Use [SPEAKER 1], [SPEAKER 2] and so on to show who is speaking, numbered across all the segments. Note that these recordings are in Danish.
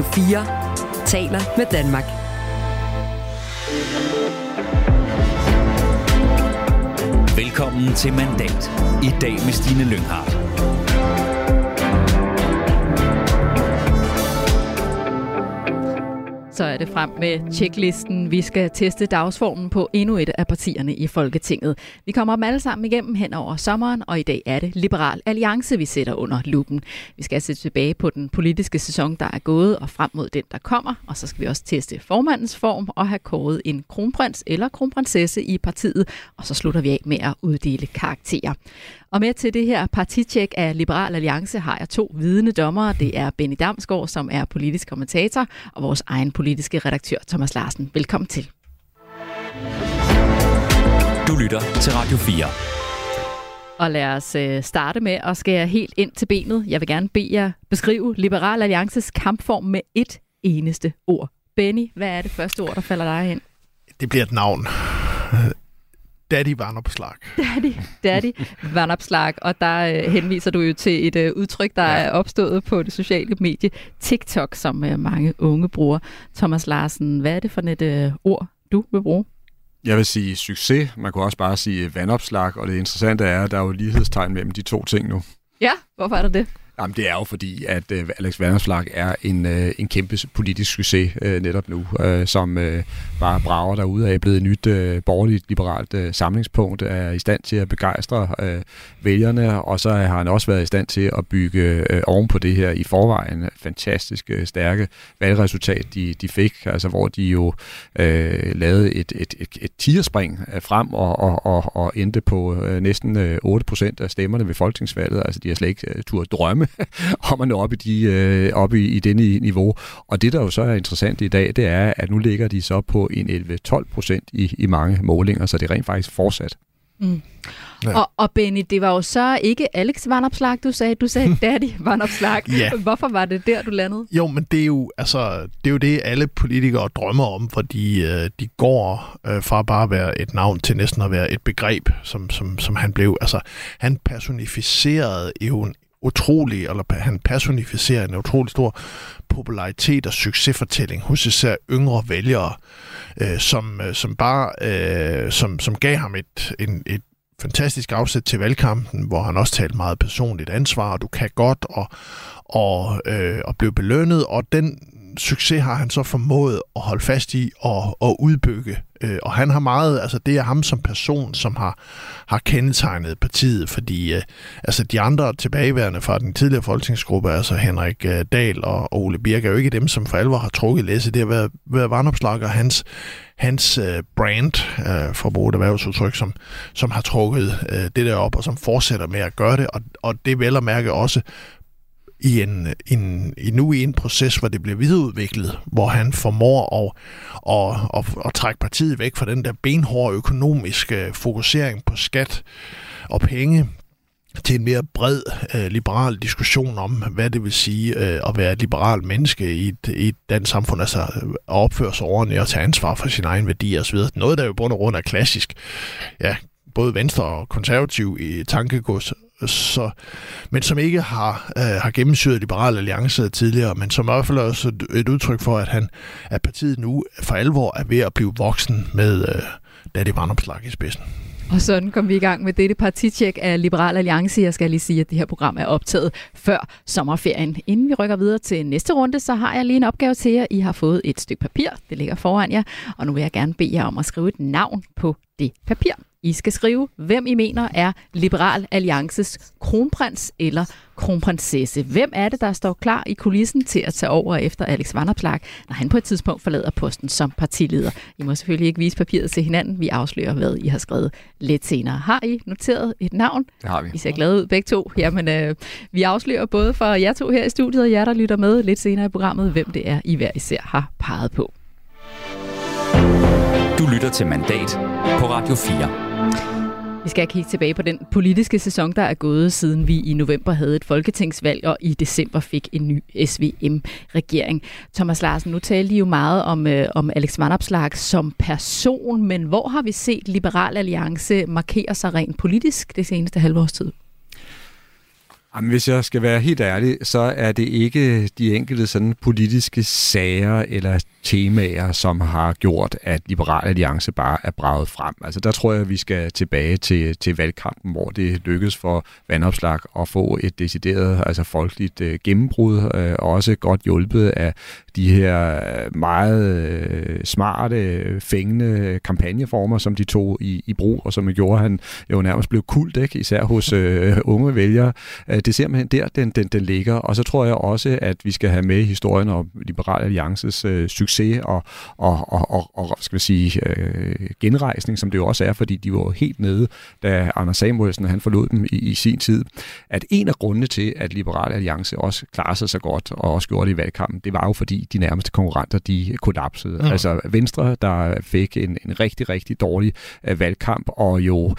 [SPEAKER 1] Radio 4 taler med Danmark.
[SPEAKER 2] Velkommen til Mandat. I dag med Stine Lynghardt.
[SPEAKER 3] Så er det frem med tjeklisten. Vi skal teste dagsformen på endnu et af partierne i Folketinget. Vi kommer dem alle sammen igennem hen over sommeren, og i dag er det Liberal Alliance, vi sætter under lupen. Vi skal se tilbage på den politiske sæson, der er gået, og frem mod den, der kommer. Og så skal vi også teste formandens form og have kåret en kronprins eller kronprinsesse i partiet. Og så slutter vi af med at uddele karakterer. Og med til det her partitjek af Liberal Alliance har jeg to vidende dommere. Det er Benny Damsgaard, som er politisk kommentator, og vores egen politiske redaktør, Thomas Larsen. Velkommen til.
[SPEAKER 2] Du lytter til Radio 4.
[SPEAKER 3] Og lad os øh, starte med at skære helt ind til benet. Jeg vil gerne bede jer beskrive Liberal Alliances kampform med et eneste ord. Benny, hvad er det første ord, der falder dig ind?
[SPEAKER 4] Det bliver et navn. Daddy Vandopslag.
[SPEAKER 3] Daddy, Daddy Vandopslag. Og der øh, henviser du jo til et øh, udtryk, der ja. er opstået på det sociale medie TikTok, som øh, mange unge bruger. Thomas Larsen, hvad er det for et øh, ord, du vil bruge?
[SPEAKER 5] Jeg vil sige succes. Man kunne også bare sige vandopslag, og det interessante er, at der er jo lighedstegn mellem de to ting nu.
[SPEAKER 3] Ja, hvorfor er der det?
[SPEAKER 5] Jamen, det er jo fordi, at øh, Alex Vanderslag er en, øh, en kæmpe politisk succes øh, netop nu, øh, som øh, bare brager derude af, er blevet et nyt øh, borgerligt liberalt øh, samlingspunkt, er i stand til at begejstre øh, vælgerne, og så har han også været i stand til at bygge øh, oven på det her i forvejen fantastisk øh, stærke valgresultat, de, de fik, altså hvor de jo øh, lavede et, et, et, et tierspring øh, frem og, og, og, og endte på øh, næsten øh, 8% af stemmerne ved folketingsvalget, altså de har slet ikke øh, turde drømme om at nå op i, de, øh, op i, i denne niveau. Og det, der jo så er interessant i dag, det er, at nu ligger de så på en 11-12 procent i, i mange målinger, så det er rent faktisk fortsat.
[SPEAKER 3] Mm. Ja. Og, og Benny, det var jo så ikke Alex Vandopslag, du sagde. Du sagde Daddy Vandopslag. ja. Hvorfor var det der, du landede?
[SPEAKER 4] Jo, men det er jo, altså, det, er jo det, alle politikere drømmer om, fordi øh, de går øh, fra bare at være et navn til næsten at være et begreb, som, som, som han blev. Altså, han personificerede jo en utrolig, eller han personificerer en utrolig stor popularitet og succesfortælling hos især yngre vælgere, øh, som, øh, som bare øh, som, som gav ham et, en, et fantastisk afsæt til valgkampen, hvor han også talte meget personligt ansvar, og du kan godt, og, og, øh, og blev belønnet, og den succes har han så formået at holde fast i og, og udbygge. Øh, og han har meget, altså det er ham som person, som har, har kendetegnet partiet, fordi øh, altså de andre tilbageværende fra den tidligere folketingsgruppe, altså Henrik øh, Dahl og Ole Birk, er jo ikke dem, som for alvor har trukket læse. Det har været, været Varnopslag og hans, hans øh, brand, øh, for at bruge et erhvervsudtryk, som, som har trukket øh, det der op, og som fortsætter med at gøre det. Og, og det vel at mærke også i en, en, i nu i en proces, hvor det bliver videreudviklet, hvor han formår at, at, at, at trække partiet væk fra den der benhårde økonomiske fokusering på skat og penge, til en mere bred øh, liberal diskussion om, hvad det vil sige øh, at være et liberalt menneske i et, i et dansk samfund, altså øh, at opføre sig ordentligt og tage ansvar for sin egen værdier osv. Noget, der jo bund og grund er klassisk, ja, både venstre og konservativ i tankegods så, men som ikke har, øh, har gennemsyret Liberale Alliance tidligere, men som i hvert fald også et, udtryk for, at, han, at partiet nu for alvor er ved at blive voksen med øh, Daddy Vandopslag i spidsen.
[SPEAKER 3] Og sådan kom vi i gang med dette partitjek af Liberal Alliance. Jeg skal lige sige, at det her program er optaget før sommerferien. Inden vi rykker videre til næste runde, så har jeg lige en opgave til jer. I har fået et stykke papir, det ligger foran jer, og nu vil jeg gerne bede jer om at skrive et navn på det papir. I skal skrive, hvem I mener er Liberal Alliances kronprins eller kronprinsesse. Hvem er det, der står klar i kulissen til at tage over efter Alex Vanderplag, når han på et tidspunkt forlader posten som partileder? I må selvfølgelig ikke vise papiret til hinanden. Vi afslører, hvad I har skrevet lidt senere. Har I noteret et navn?
[SPEAKER 5] Det har vi.
[SPEAKER 3] I ser glade ud begge to. Jamen, øh, vi afslører både for jer to her i studiet og jer, der lytter med lidt senere i programmet, hvem det er, I hver især har peget på.
[SPEAKER 2] Du lytter til Mandat på Radio 4.
[SPEAKER 3] Vi skal kigge tilbage på den politiske sæson, der er gået, siden vi i november havde et folketingsvalg, og i december fik en ny SVM-regering. Thomas Larsen, nu talte I jo meget om, øh, om Alex Vandopslag som person, men hvor har vi set Liberal Alliance markere sig rent politisk det seneste halve tid?
[SPEAKER 5] Jamen, hvis jeg skal være helt ærlig, så er det ikke de enkelte sådan politiske sager eller temaer, som har gjort, at Liberal Alliance bare er braget frem. Altså der tror jeg, at vi skal tilbage til, til valgkampen, hvor det lykkedes for vandopslag at få et decideret, altså folkeligt øh, gennembrud, øh, også godt hjulpet af de her meget øh, smarte, fængende kampagneformer, som de tog i, i brug, og som gjorde, at han jo nærmest blev kult, ikke? især hos øh, unge vælgere. Øh, det er simpelthen der, den, den, den ligger. Og så tror jeg også, at vi skal have med historien om Liberal Alliances øh, succes og, og, og, og, og skal vi sige, øh, genrejsning, som det jo også er, fordi de var helt nede, da Anders Samuelsen han forlod dem i, i sin tid. At en af grundene til, at Liberal Alliance også klarede sig så godt, og også gjorde det i valgkampen, det var jo fordi de nærmeste konkurrenter, de kollapsede. Mm. Altså Venstre, der fik en, en rigtig, rigtig dårlig uh, valgkamp, og jo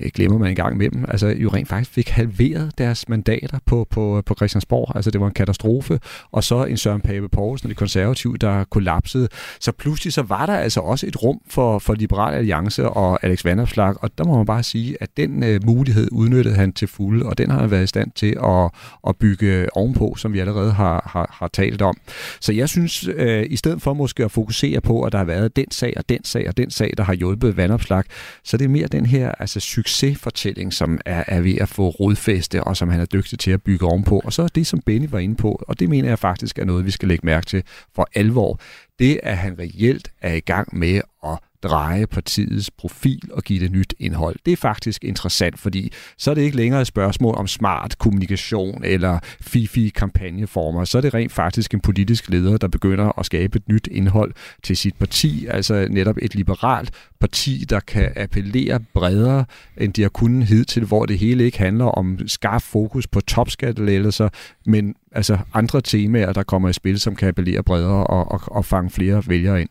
[SPEAKER 5] øh, glemmer man en gang med dem, altså jo rent faktisk fik halveret deres mandater på, på, på Christiansborg. Altså det var en katastrofe. Og så en Søren Pape Poulsen og de konservative, der kollapsede. Så pludselig så var der altså også et rum for, for Liberal Alliance og Alex Vanderslag, og der må man bare sige, at den uh, mulighed udnyttede han til fulde, og den har han været i stand til at, at bygge ovenpå, som vi allerede har, har, har talt om. Så jeg jeg synes, øh, i stedet for måske at fokusere på, at der har været den sag og den sag og den sag, der har hjulpet vandopslag, så det er mere den her altså, succesfortælling, som er, er ved at få rodfæste, og som han er dygtig til at bygge ovenpå. Og så er det, som Benny var inde på, og det mener jeg faktisk er noget, vi skal lægge mærke til for alvor, det er, at han reelt er i gang med at dreje partiets profil og give det nyt indhold. Det er faktisk interessant, fordi så er det ikke længere et spørgsmål om smart kommunikation eller fifi kampagneformer. Så er det rent faktisk en politisk leder, der begynder at skabe et nyt indhold til sit parti, altså netop et liberalt parti, der kan appellere bredere, end de har kunnet hidtil, hvor det hele ikke handler om skarp fokus på topskattelettelser, men altså andre temaer, der kommer i spil, som kan appellere bredere og, og, og fange flere vælgere ind.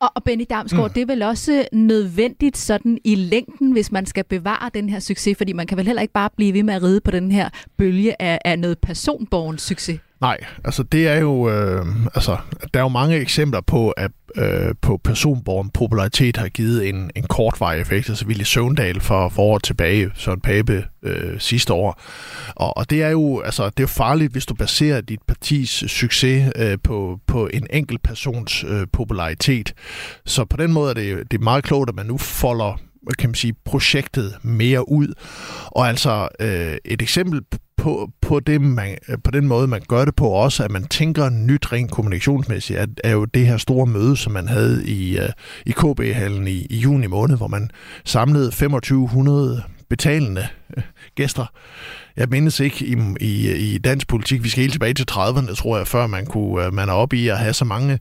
[SPEAKER 3] Og, og Benny Damsgaard, mm. det er vel også nødvendigt sådan i længden, hvis man skal bevare den her succes, fordi man kan vel heller ikke bare blive ved med at ride på den her bølge af, af noget personborgen succes.
[SPEAKER 4] Nej, altså det er jo, øh, altså der er jo mange eksempler på, at øh, på personborgen popularitet har givet en, en kortvarig effekt. Altså Ville Søvndal for, for år tilbage, Søren Pape øh, sidste år. Og, og det er jo altså det er jo farligt, hvis du baserer dit partis succes øh, på, på en enkelt persons øh, popularitet. Så på den måde er det, det er meget klogt, at man nu folder kan man sige, projektet mere ud. Og altså øh, et eksempel på, på, det, man, på den måde, man gør det på også, at man tænker nyt rent kommunikationsmæssigt, er, er jo det her store møde, som man havde i, øh, i KB-hallen i, i juni måned, hvor man samlede 2500 betalende øh, gæster. Jeg mindes ikke i, i, i dansk politik, vi skal helt tilbage til 30'erne, tror jeg, før man kunne øh, man er oppe i at have så mange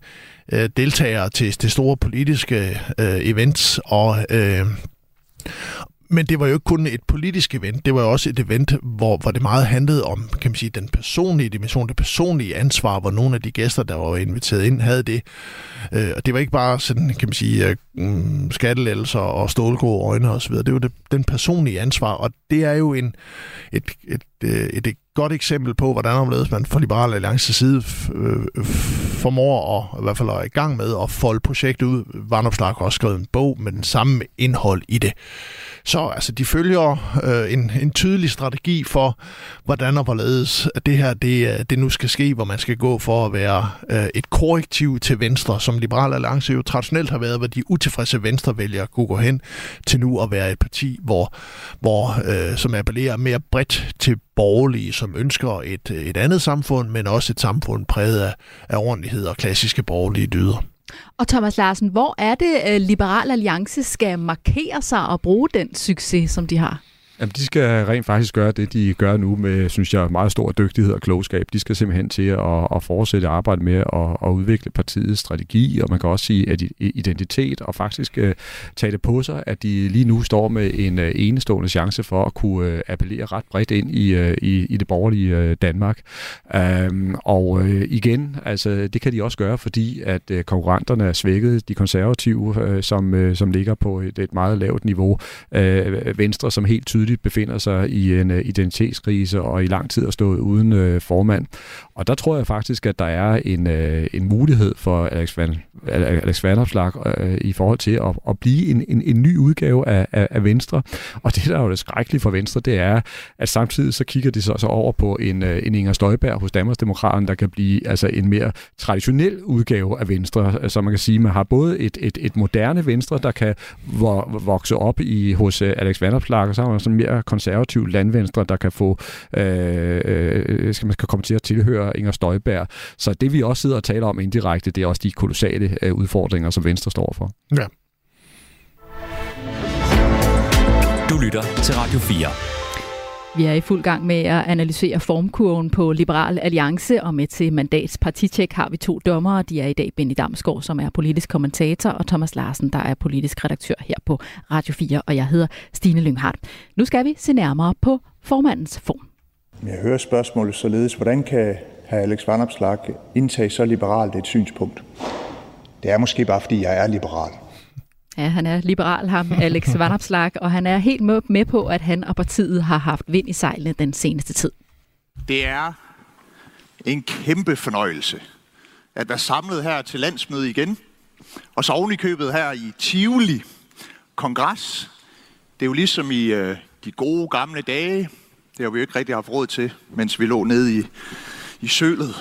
[SPEAKER 4] øh, deltagere til, til store politiske øh, events, og øh, men det var jo ikke kun et politisk event, det var jo også et event, hvor, hvor det meget handlede om kan man sige, den personlige dimension, det personlige ansvar, hvor nogle af de gæster, der var inviteret ind, havde det. Øh, og det var ikke bare sådan, kan man sige, øh, mm, og stålgrå øjne osv., det var det, den personlige ansvar, og det er jo en, et, et, et, øh, et, et godt eksempel på, hvordan omledes man fra Liberale Alliance side øh, formår at, i hvert fald er i gang med at folde projektet ud. Varnopslag har også skrevet en bog med den samme indhold i det. Så altså, de følger øh, en, en tydelig strategi for, hvordan og hvorledes det her det, øh, det nu skal ske, hvor man skal gå for at være øh, et korrektiv til Venstre, som Liberal Alliance jo traditionelt har været, hvor de utilfredse venstrevælgere kunne gå hen til nu at være et parti, hvor, hvor øh, som appellerer mere bredt til borgerlige, som ønsker et, et andet samfund, men også et samfund præget af, af ordentlighed og klassiske borgerlige dyder.
[SPEAKER 3] Og Thomas Larsen, hvor er det, øh, Liberal Alliance skal markere sig og bruge den succes, som de har?
[SPEAKER 5] Jamen, de skal rent faktisk gøre det, de gør nu med, synes jeg, meget stor dygtighed og klogskab. De skal simpelthen til at, at fortsætte arbejde med at, at udvikle partiets strategi, og man kan også sige at identitet, og faktisk uh, tage det på sig, at de lige nu står med en uh, enestående chance for at kunne uh, appellere ret bredt ind i, uh, i, i det borgerlige uh, Danmark. Um, og uh, igen, altså, det kan de også gøre, fordi at uh, konkurrenterne er svækket. De konservative, uh, som, uh, som ligger på et, et meget lavt niveau. Uh, Venstre, som helt tydeligt tydeligt befinder sig i en øh, identitetskrise og i lang tid har stået uden øh, formand. Og der tror jeg faktisk, at der er en, øh, en mulighed for Alex Van, Alex i forhold til at, at blive en, en, en ny udgave af, af, af Venstre. Og det, der er jo det skrækkelige for Venstre, det er, at samtidig så kigger de så, så over på en, en Inger Støjberg hos Danmarksdemokraterne, der kan blive altså en mere traditionel udgave af Venstre, så man kan sige, man har både et, et, et moderne Venstre, der kan vokse op i hos uh, Alex Vanopslag, og så har man sådan mere konservativ landvenstre, der kan få øh, øh, skal man kan komme til at tilhøre Inger Støjberg. Så det vi også sidder og taler om indirekte, det er også de kolossale øh, udfordringer, som Venstre står for.
[SPEAKER 4] Ja.
[SPEAKER 2] Du lytter til Radio 4.
[SPEAKER 3] Vi er i fuld gang med at analysere formkurven på Liberal Alliance, og med til mandats partitjek har vi to dommere. De er i dag Benny Damsgaard, som er politisk kommentator, og Thomas Larsen, der er politisk redaktør her på Radio 4, og jeg hedder Stine Lynghardt. Nu skal vi se nærmere på formandens form.
[SPEAKER 6] Jeg hører spørgsmålet således, hvordan kan hr. Alex Vanopslag indtage så liberalt et synspunkt? Det er måske bare, fordi jeg er liberal.
[SPEAKER 3] Ja, han er liberal, ham, Alex Vanopslag, og han er helt med på, at han og partiet har haft vind i sejlene den seneste tid.
[SPEAKER 7] Det er en kæmpe fornøjelse at være samlet her til landsmøde igen, og så oven i købet her i Tivoli Kongres. Det er jo ligesom i øh, de gode gamle dage. Det har vi jo ikke rigtig haft råd til, mens vi lå nede i, i sølet.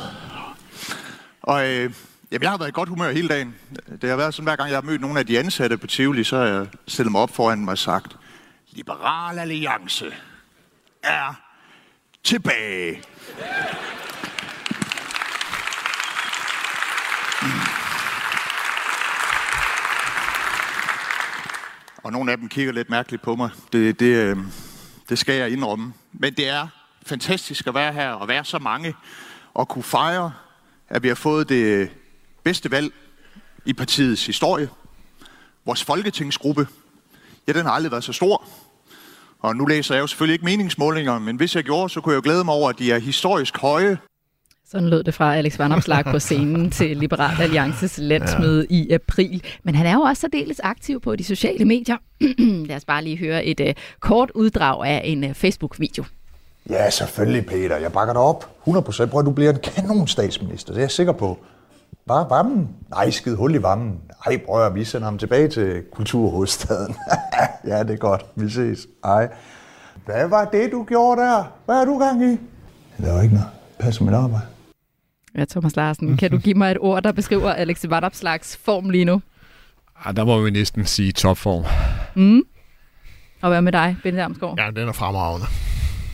[SPEAKER 7] Og øh, Jamen, jeg har været i godt humør hele dagen. Det har været sådan, hver gang jeg har mødt nogle af de ansatte på Tivoli, så har jeg stillet mig op foran mig og sagt, Liberal Alliance er tilbage. Mm. Og nogle af dem kigger lidt mærkeligt på mig. Det, det, øh, det skal jeg indrømme. Men det er fantastisk at være her og være så mange og kunne fejre, at vi har fået det bedste valg i partiets historie. Vores folketingsgruppe, ja, den har aldrig været så stor. Og nu læser jeg jo selvfølgelig ikke meningsmålinger, men hvis jeg gjorde, så kunne jeg jo glæde mig over, at de er historisk høje.
[SPEAKER 3] Sådan lød det fra Alex Vanopslag på scenen til Liberal Alliances landsmøde ja. i april. Men han er jo også særdeles aktiv på de sociale medier. Lad os bare lige høre et uh, kort uddrag af en uh, Facebook-video.
[SPEAKER 6] Ja, selvfølgelig, Peter. Jeg bakker dig op. 100% Prøv, du bliver en kanon statsminister. Det er jeg sikker på. Bare varmen? Nej, skid hul i varmen. Ej, bror, vi sender ham tilbage til kulturhovedstaden. ja, det er godt. Vi ses. Ej. Hvad var det, du gjorde der? Hvad er du gang i? Der var ikke noget. Pas mit arbejde.
[SPEAKER 3] Ja, Thomas Larsen, kan du give mig et ord, der beskriver Alex Vanopslags form lige nu?
[SPEAKER 5] Ja, der må vi næsten sige topform.
[SPEAKER 3] Mm. Og hvad med dig, Bente Damsgaard?
[SPEAKER 4] Ja, den er fremragende.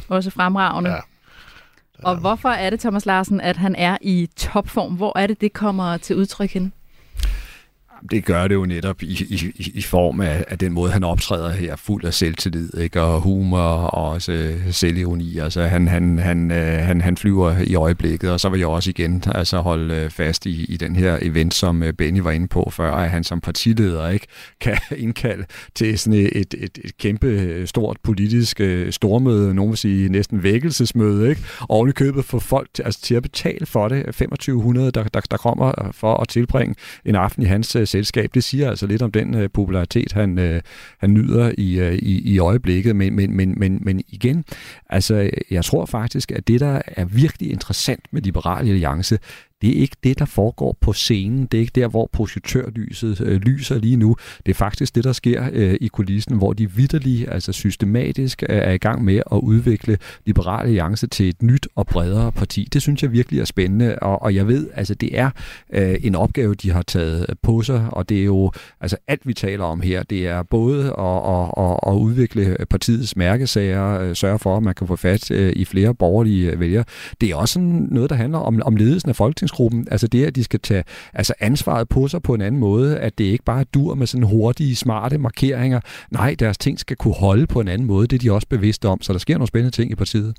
[SPEAKER 3] Også fremragende. Ja. Og hvorfor er det, Thomas Larsen, at han er i topform? Hvor er det, det kommer til udtryk hen?
[SPEAKER 5] Det gør det jo netop i, i, i form af, af den måde, han optræder her, fuld af selvtillid, ikke? og humor og også øh, selvironi. Altså, han, han, han, øh, han, han flyver i øjeblikket, og så vil jeg også igen altså, holde øh, fast i, i den her event, som øh, Benny var inde på før, at han som partileder ikke kan indkalde til sådan et, et, et, et kæmpe øh, stort politisk øh, stormøde, nogen vil sige næsten vækkelsesmøde, ikke? og i købet for folk til, altså, til at betale for det, 2500, der, der, der kommer for at tilbringe en aften i hans selskab. Det siger altså lidt om den øh, popularitet, han, øh, han nyder i, øh, i, i øjeblikket. Men, men, men, men, men igen, altså, jeg tror faktisk, at det, der er virkelig interessant med Liberal Alliance, det er ikke det, der foregår på scenen. Det er ikke der, hvor projektørlyset øh, lyser lige nu. Det er faktisk det, der sker øh, i kulissen, hvor de vidderlige, altså systematisk, øh, er i gang med at udvikle Liberale Alliance til et nyt og bredere parti. Det synes jeg virkelig er spændende, og, og jeg ved, altså det er øh, en opgave, de har taget på sig, og det er jo, altså alt vi taler om her, det er både at, at, at, at udvikle partiets mærkesager, øh, sørge for, at man kan få fat øh, i flere borgerlige øh, vælgere. Det er også noget, der handler om, om ledelsen af Folketinget folketingsgruppen. Altså det, at de skal tage altså ansvaret på sig på en anden måde, at det ikke bare er dur med sådan hurtige, smarte markeringer. Nej, deres ting skal kunne holde på en anden måde. Det er de også bevidste om, så der sker nogle spændende ting i partiet.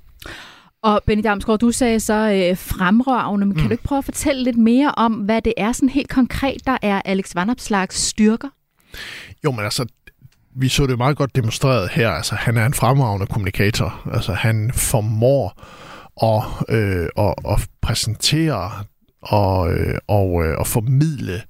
[SPEAKER 3] Og Benny Damsgaard, du sagde så øh, fremrørende, men kan mm. du ikke prøve at fortælle lidt mere om, hvad det er sådan helt konkret, der er Alex Vanopslags styrker?
[SPEAKER 4] Jo, men altså, vi så det meget godt demonstreret her. Altså, han er en fremragende kommunikator. Altså, han formår at, øh, at, at præsentere og, øh, og, øh, og formidle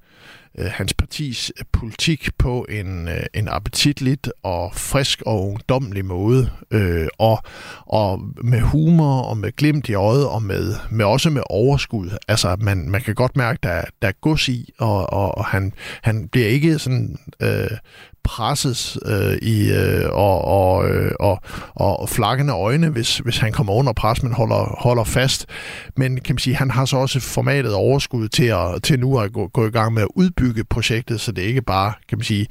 [SPEAKER 4] øh, hans partis politik på en, en appetitligt og frisk og ungdommelig måde, øh, og, og med humor og med glimt i øjet, og med, med også med overskud. Altså, man, man kan godt mærke, der, der er gods i, og, og, og han, han bliver ikke sådan øh, presses øh, i øh, og, og, øh, og, og flakkende øjne, hvis, hvis han kommer under pres, men holder, holder fast. Men kan man sige, han har så også formatet overskud til, at, til nu at gå, gå i gang med at udbygge projektet, så det ikke bare kan man sige,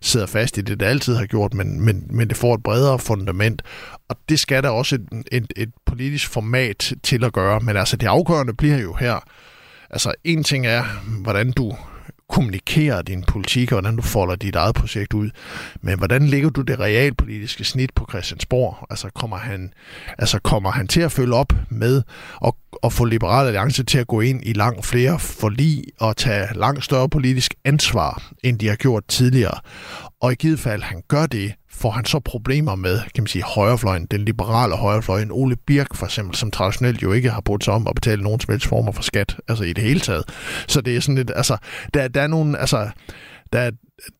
[SPEAKER 4] sidder fast i det, det altid har gjort, men, men, men det får et bredere fundament. Og det skal der også et, et, et politisk format til at gøre. Men altså det afgørende bliver jo her, altså en ting er, hvordan du kommunikerer din politik, og hvordan du folder dit eget projekt ud. Men hvordan ligger du det realpolitiske snit på Christiansborg? Altså kommer han, altså kommer han til at følge op med at, at få Liberale Alliance til at gå ind i langt flere forlig og tage langt større politisk ansvar, end de har gjort tidligere? Og i givet fald han gør det, får han så problemer med, kan man sige, højrefløjen, den liberale højrefløj, en Ole Birk for eksempel, som traditionelt jo ikke har brugt sig om at betale nogen som helst former for skat, altså i det hele taget. Så det er sådan lidt, altså, der, der er nogle, altså, der,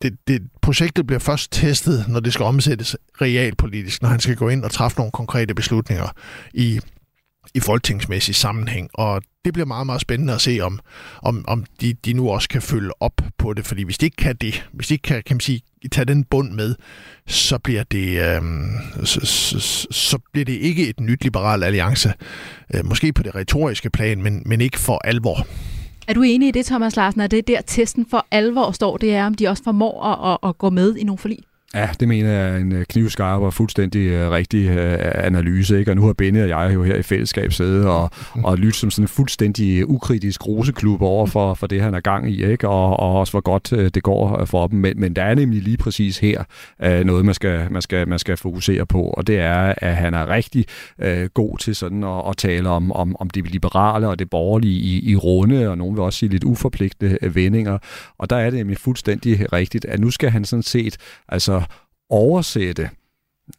[SPEAKER 4] det, det, projektet bliver først testet, når det skal omsættes realpolitisk, når han skal gå ind og træffe nogle konkrete beslutninger i i folketingsmæssig sammenhæng, og det bliver meget, meget spændende at se, om, om, om de, de nu også kan følge op på det, fordi hvis de ikke kan det, hvis de ikke kan, kan man sige, tage den bund med, så bliver det, øh, så, så, så bliver det ikke et nyt liberal alliance, øh, måske på det retoriske plan, men, men ikke for alvor.
[SPEAKER 3] Er du enig i det, Thomas Larsen, at det der testen for alvor står, det er, om de også formår at, at, at gå med i nogle forlig?
[SPEAKER 5] Ja, det mener jeg er en øh, knivskarp og fuldstændig uh, rigtig uh, analyse. Ikke? Og nu har Benny og jeg jo her i fællesskab siddet og, og lyttet som sådan en fuldstændig ukritisk roseklub over for, for det, han er gang i, ikke? Og, og også hvor godt det går for dem. Men, men der er nemlig lige præcis her noget, man skal, man, skal, man skal fokusere på, og det er, at han er rigtig uh, god til sådan at, at tale om, om, om det liberale og det borgerlige i, i runde, og nogen vil også sige lidt uforpligtende vendinger. Og der er det nemlig fuldstændig rigtigt, at nu skal han sådan set altså oversætte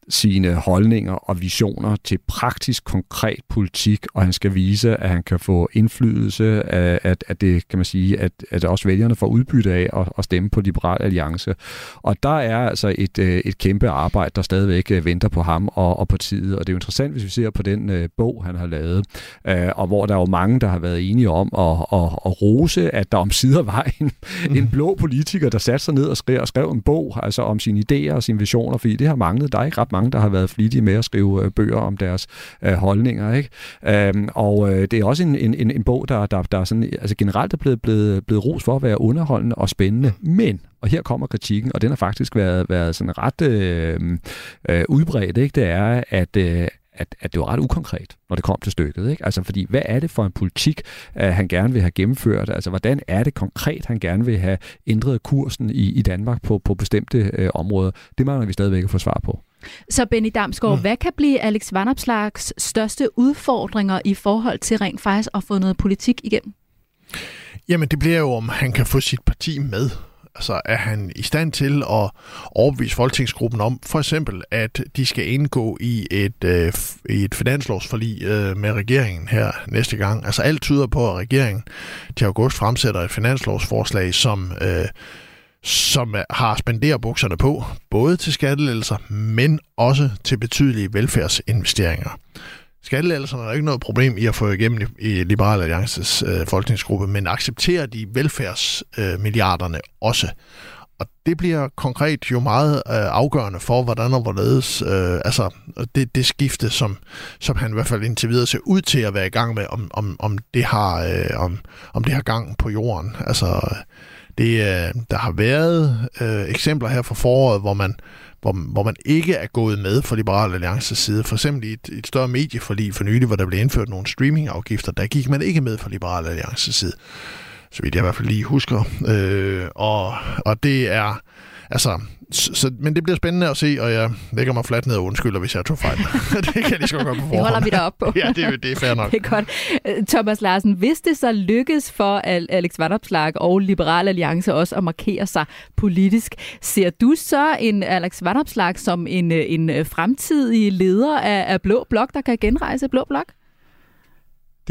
[SPEAKER 5] sine holdninger og visioner til praktisk, konkret politik, og han skal vise, at han kan få indflydelse, at, at det kan man sige, at, at også vælgerne får udbytte af at, at stemme på Liberal Alliance. Og der er altså et, øh, et kæmpe arbejde, der stadigvæk øh, venter på ham og, og partiet, og det er jo interessant, hvis vi ser på den uh, bog, han har lavet, uh, og hvor der er jo mange, der har været enige om at, at, at rose, at der om sider var en, mm. en blå politiker, der satte sig ned og skrev, og skrev en bog, altså om sine idéer og sine visioner, fordi det har manglet. Ikke ret mange, der har været flittige med at skrive øh, bøger om deres øh, holdninger. Ikke? Øhm, og øh, det er også en, en, en bog, der, der, der sådan, altså generelt er blevet, blevet, blevet ros for at være underholdende og spændende. Men og her kommer kritikken, og den har faktisk været, været sådan ret øh, øh, udbredt, ikke? det er, at, øh, at, at det var ret ukonkret, når det kom til stykket. Ikke? Altså, fordi hvad er det for en politik, uh, han gerne vil have gennemført? Altså, hvordan er det konkret, han gerne vil have ændret kursen i, i Danmark på, på bestemte uh, områder? Det mangler vi stadigvæk at få svar på.
[SPEAKER 3] Så Benny Damsgaard, mm. hvad kan blive Alex Vanopslags største udfordringer i forhold til rent faktisk at få noget politik igennem?
[SPEAKER 4] Jamen, det bliver jo, om han kan få sit parti med. Altså, er han i stand til at overbevise folketingsgruppen om, for eksempel, at de skal indgå i et, øh, i et finanslovsforlig øh, med regeringen her næste gang? Altså, alt tyder på, at regeringen til august fremsætter et finanslovsforslag, som... Øh, som har spenderbukserne på, både til skattelettelser, men også til betydelige velfærdsinvesteringer. Skattelettelserne er ikke noget problem i at få igennem i Liberal Alliances øh, folketingsgruppe, men accepterer de velfærdsmilliarderne øh, også. Og det bliver konkret jo meget øh, afgørende for, hvordan og hvorledes øh, altså, det, det skifte, som, som han i hvert fald indtil videre ser ud til at være i gang med, om, om, om, det, har, øh, om, om det har gang på jorden. Altså, det, øh, der har været øh, eksempler her fra foråret, hvor man, hvor, hvor man ikke er gået med fra Liberale Alliances side. For eksempel i et, et større medieforlig for nylig, hvor der blev indført nogle streamingafgifter, der gik man ikke med fra Liberale Alliances side. Så vidt jeg i hvert fald lige husker. Øh, og, og det er altså, så, men det bliver spændende at se, og jeg lægger mig fladt ned og undskylder, hvis jeg tog fejl. det kan jeg lige så godt på forhånd.
[SPEAKER 3] Det holder vi dig op på.
[SPEAKER 4] ja, det, det er fair nok.
[SPEAKER 3] det er godt. Øh, Thomas Larsen, hvis det så lykkes for Alex Vanopslag og Liberal Alliance også at markere sig politisk, ser du så en Alex Vanopslag som en, en fremtidig leder af, af Blå Blok, der kan genrejse Blå Blok?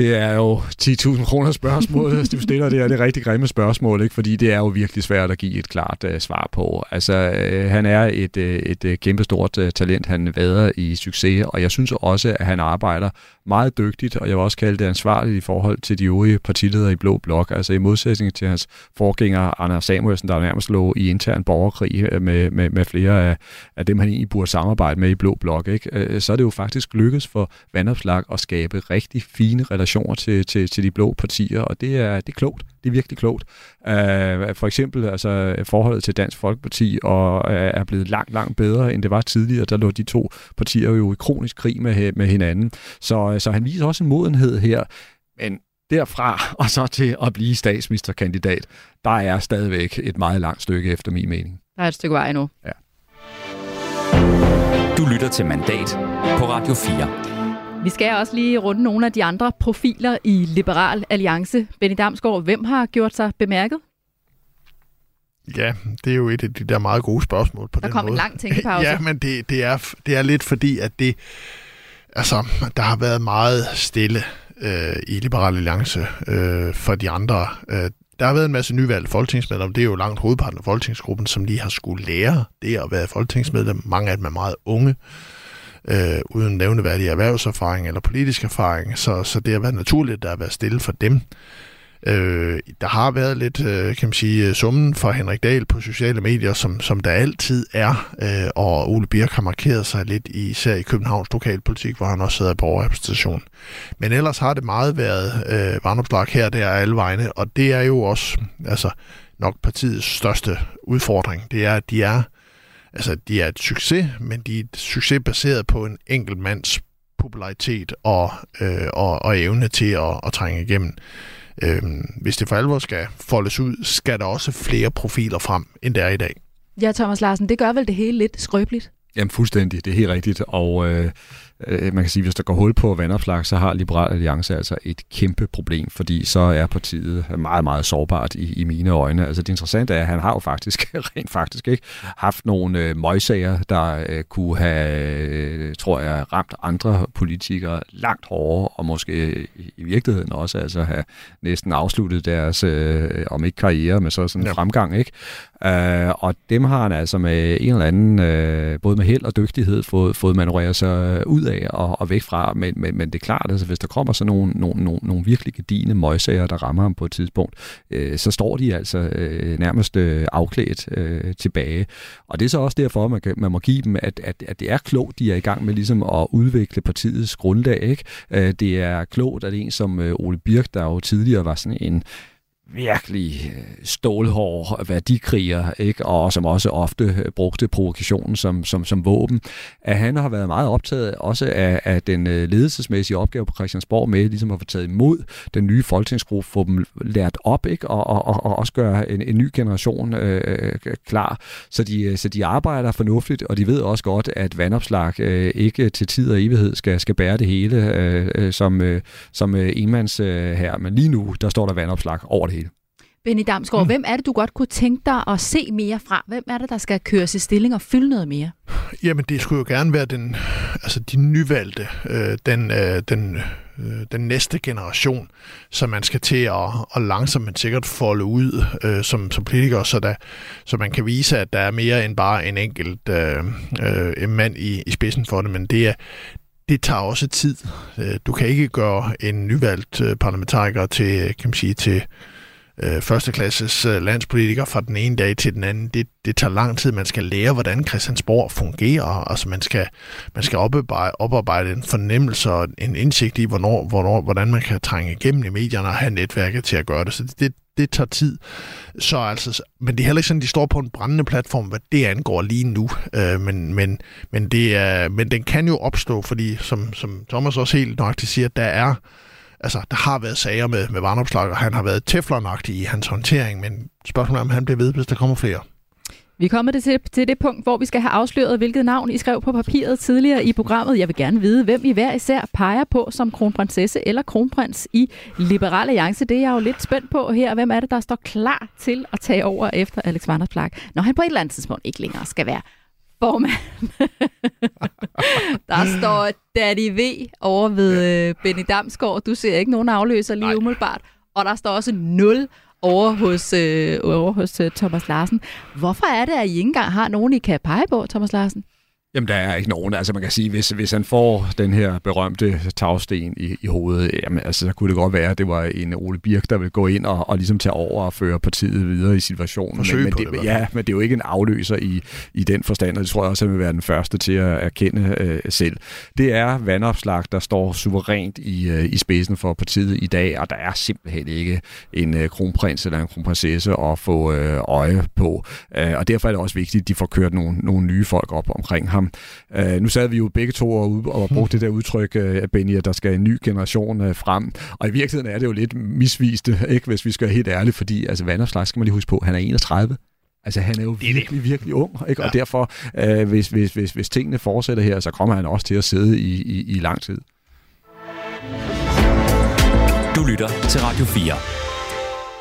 [SPEAKER 5] Det er jo 10.000 kroner spørgsmål, hvis du stiller det her. Det er rigtig grimme spørgsmål, ikke? fordi det er jo virkelig svært at give et klart uh, svar på. Altså, uh, han er et, uh, et uh, kæmpestort uh, talent. Han vader i succes, og jeg synes også, at han arbejder meget dygtigt, og jeg vil også kalde det ansvarligt i forhold til de øvrige partiledere i Blå Blok. Altså i modsætning til hans forgænger, Anders Samuelsen, der nærmest lå i intern borgerkrig øh, med, med, med flere af, af dem, han egentlig burde samarbejde med i Blå Blok. Ikke? Øh, så er det jo faktisk lykkedes for Vandopslag at skabe rigtig fine relationer til, til, til de blå partier, og det er, det er klogt. Det er virkelig klogt. Uh, for eksempel altså, forholdet til Dansk Folkeparti og uh, er blevet langt, langt bedre, end det var tidligere. Der lå de to partier jo i kronisk krig med, med hinanden. Så, så han viser også en modenhed her. Men derfra og så til at blive statsministerkandidat, der er stadigvæk et meget langt stykke efter min mening.
[SPEAKER 3] Der er et stykke vej endnu.
[SPEAKER 5] Ja.
[SPEAKER 2] Du lytter til Mandat på Radio 4.
[SPEAKER 3] Vi skal også lige runde nogle af de andre profiler i Liberal Alliance. Benny Damsgaard, hvem har gjort sig bemærket?
[SPEAKER 4] Ja, det er jo et af de der meget gode spørgsmål på
[SPEAKER 3] der
[SPEAKER 4] den
[SPEAKER 3] kom
[SPEAKER 4] måde.
[SPEAKER 3] en lang tænkepause.
[SPEAKER 4] Ja, men det, det, er, det er lidt fordi, at det, altså, der har været meget stille øh, i Liberal Alliance øh, for de andre. Øh, der har været en masse nyvalgte folketingsmedlemmer. Det er jo langt hovedparten af folketingsgruppen, som lige har skulle lære det at være folketingsmedlem. Mange af dem er meget unge øh, Øh, uden nævneværdig erhvervserfaring eller politisk erfaring, så, så det har været naturligt, at der har været stille for dem. Øh, der har været lidt, øh, kan man sige, øh, summen for Henrik Dahl på sociale medier, som, som der altid er, øh, og Ole Birk har markeret sig lidt, i, især i Københavns lokalpolitik, hvor han også sidder i borgerrepræsentation. Men ellers har det meget været øh, varnopslag her, der er alle vegne, og det er jo også altså, nok partiets største udfordring. Det er, at de er altså, de er et succes, men de er et succes baseret på en enkelt mands popularitet og, øh, og, og evne til at, at trænge igennem. Øh, hvis det for alvor skal foldes ud, skal der også flere profiler frem, end der er i dag.
[SPEAKER 3] Ja, Thomas Larsen, det gør vel det hele lidt skrøbeligt?
[SPEAKER 5] Jamen fuldstændig, det er helt rigtigt, og øh, øh, man kan sige, hvis der går hul på vandopslag, så har Liberal Alliance altså et kæmpe problem, fordi så er partiet meget, meget sårbart i, i mine øjne. Altså det interessante er, at han har jo faktisk, rent faktisk ikke, haft nogle øh, møgsager, der øh, kunne have, øh, tror jeg, ramt andre politikere langt hårdere, og måske i, i virkeligheden også altså have næsten afsluttet deres, øh, om ikke karriere, men så sådan en ja. fremgang, ikke? Uh, og dem har han altså med en eller anden, uh, både med held og dygtighed, fået, fået manøvreret sig øh, ud af og, og væk fra. Men, men, men det er klart, at altså, hvis der kommer sådan nogle, nogle, nogle, nogle virkelig gedine møgsager, der rammer ham på et tidspunkt, uh, så står de altså uh, nærmest uh, afklædt uh, tilbage. Og det er så også derfor, man, kan, man må give dem, at, at, at det er klogt, de er i gang med ligesom at udvikle partiets grundlag. Ikke? Uh, det er klogt, at en som uh, Ole Birk, der jo tidligere var sådan en virkelig øh, stålhårde værdikriger, ikke? og som også ofte øh, brugte provokationen som, som, som våben, at han har været meget optaget også af, af den øh, ledelsesmæssige opgave på Christiansborg med ligesom at få taget imod den nye folketingsgruppe, få dem lært op, ikke? Og, og, og, og også gøre en, en ny generation øh, klar, så de, så de arbejder fornuftigt, og de ved også godt, at vandopslag øh, ikke til tid og evighed skal, skal bære det hele øh, som, øh, som øh, enmands øh, her, men lige nu, der står der vandopslag over det hele.
[SPEAKER 3] Benny Damsgaard, mm. hvem er det, du godt kunne tænke dig at se mere fra? Hvem er det, der skal køres i stilling og fylde noget mere?
[SPEAKER 4] Jamen, det skulle jo gerne være den, altså de nyvalgte, øh, den, øh, den, øh, den næste generation, som man skal til at, at langsomt men sikkert folde ud øh, som, som politiker, så, der, så man kan vise, at der er mere end bare en enkelt øh, øh, mand i, i spidsen for det, men det er, det tager også tid. Øh, du kan ikke gøre en nyvalgt øh, parlamentariker til, kan man sige, til øh, førsteklasses øh, landspolitiker fra den ene dag til den anden. Det, det tager lang tid. Man skal lære, hvordan Christiansborg fungerer. Altså man skal, man skal oparbejde, oparbejde en fornemmelse og en indsigt i, hvornår, hvornår, hvordan man kan trænge igennem i medierne og have netværket til at gøre det. Så det, det, det tager tid. Så altså, men det er heller ikke sådan, de står på en brændende platform, hvad det angår lige nu. Øh, men, men, men, det er, men den kan jo opstå, fordi som, som Thomas også helt nøjagtigt siger, der er altså, der har været sager med, med varnopslag, og han har været teflonagtig i hans håndtering, men spørgsmålet er, om han bliver ved, hvis der kommer flere.
[SPEAKER 3] Vi er kommet til, til det punkt, hvor vi skal have afsløret, hvilket navn I skrev på papiret tidligere i programmet. Jeg vil gerne vide, hvem I hver især peger på som kronprinsesse eller kronprins i Liberal Alliance. Det er jeg jo lidt spændt på her. Hvem er det, der står klar til at tage over efter Alex Vanderslag, når han på et eller andet tidspunkt ikke længere skal være formand. der står Daddy V over ved øh, Benny Damsgaard. Du ser ikke nogen afløser lige Nej. umiddelbart. Og der står også 0 over hos, øh, over hos øh, Thomas Larsen. Hvorfor er det, at I ikke engang har nogen, I kan pege på, Thomas Larsen?
[SPEAKER 5] Jamen, der er ikke nogen. Altså, man kan sige, hvis, hvis han får den her berømte tagsten i, i hovedet, jamen, altså, så kunne det godt være, at det var en Ole Birk, der vil gå ind og, og ligesom tage over og føre partiet videre i situationen.
[SPEAKER 4] Forsøg
[SPEAKER 5] men,
[SPEAKER 4] men
[SPEAKER 5] det,
[SPEAKER 4] det,
[SPEAKER 5] ja, men det er jo ikke en afløser i, i den forstand, og det tror jeg også, han vil være den første til at erkende øh, selv. Det er vandopslag, der står suverænt i, øh, i spidsen for partiet i dag, og der er simpelthen ikke en øh, kronprins eller en kronprinsesse at få øh, øje på. Øh, og derfor er det også vigtigt, at de får kørt nogle, nogle nye folk op omkring ham ham. Uh, nu sad vi jo begge to og, og brugte det der udtryk, uh, Benny, at der skal en ny generation uh, frem. Og i virkeligheden er det jo lidt misviste, ikke, hvis vi skal være helt ærlige, fordi altså, Vanderslag skal man lige huske på, han er 31. Altså, han er jo virkelig, virkelig ung, ikke? Ja. og derfor, uh, hvis, hvis, hvis, hvis tingene fortsætter her, så kommer han også til at sidde i, i, i lang tid.
[SPEAKER 2] Du lytter til Radio 4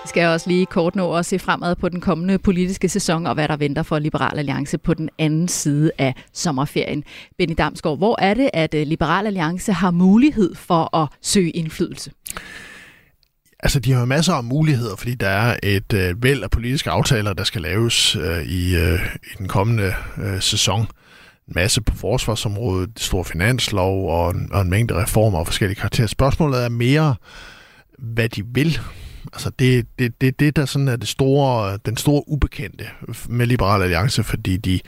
[SPEAKER 3] skal jeg også lige kort nå at se fremad på den kommende politiske sæson og hvad der venter for Liberal Alliance på den anden side af sommerferien. Benny Damsgaard, hvor er det, at øh, Liberal Alliance har mulighed for at søge indflydelse?
[SPEAKER 4] Altså, de har jo masser af muligheder, fordi der er et øh, væld af politiske aftaler, der skal laves øh, i, øh, i den kommende øh, sæson. En masse på forsvarsområdet, stor finanslov og en, og en mængde reformer og forskellige karakterer. Spørgsmålet er mere, hvad de vil Altså det, det, det, det der sådan er det store, den store ubekendte med Liberal Alliance, fordi de,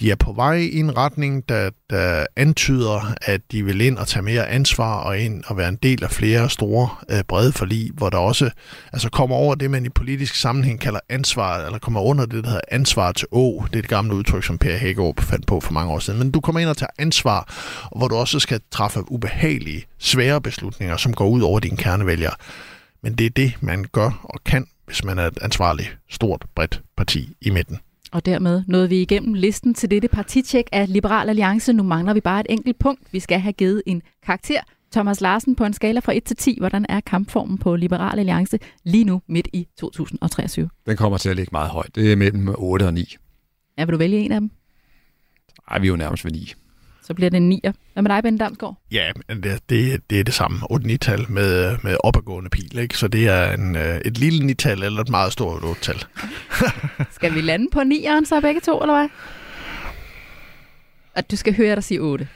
[SPEAKER 4] de er på vej i en retning, der, der antyder, at de vil ind og tage mere ansvar og ind og være en del af flere store øh, brede forlig, hvor der også altså kommer over det, man i politisk sammenhæng kalder ansvar, eller kommer under det, der hedder ansvar til å. Det er et gammelt udtryk, som Per Hækkerup fandt på for mange år siden. Men du kommer ind og tager ansvar, hvor du også skal træffe ubehagelige, svære beslutninger, som går ud over dine kernevælgere. Men det er det, man gør og kan, hvis man er et ansvarligt, stort, bredt parti i midten.
[SPEAKER 3] Og dermed nåede vi igennem listen til dette partitjek af Liberal Alliance. Nu mangler vi bare et enkelt punkt. Vi skal have givet en karakter. Thomas Larsen, på en skala fra 1 til 10, hvordan er kampformen på Liberal Alliance lige nu midt i 2023?
[SPEAKER 5] Den kommer til at ligge meget højt. Det er mellem 8 og 9.
[SPEAKER 3] Ja, vil du vælge en af dem?
[SPEAKER 5] Nej, vi er jo nærmest ved 9
[SPEAKER 3] så bliver det en 9'er. Hvad med dig, Ben Damsgaard?
[SPEAKER 4] Ja, det, det, det er det samme. 8-9-tal med, med opadgående pil, ikke? Så det er en, øh, et lille 9-tal eller et meget stort 8-tal.
[SPEAKER 3] Skal vi lande på 9'eren så begge to, eller hvad? At du skal høre dig sige 8.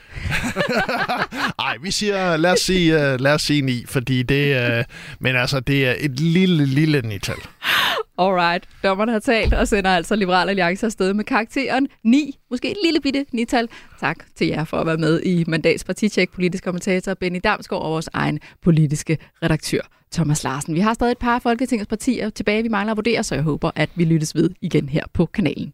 [SPEAKER 4] Nej, vi siger, lad os sige, uh, lad os sige 9, fordi det, uh, men altså, det er et lille, lille 9-tal.
[SPEAKER 3] Alright, dommeren har talt og sender altså Liberal Alliance afsted med karakteren 9, måske et lille bitte 9-tal. Tak til jer for at være med i Mandats Partitjek, politisk kommentator Benny Damsgaard og vores egen politiske redaktør Thomas Larsen. Vi har stadig et par folketingspartier tilbage, vi mangler at vurdere, så jeg håber, at vi lyttes ved igen her på kanalen.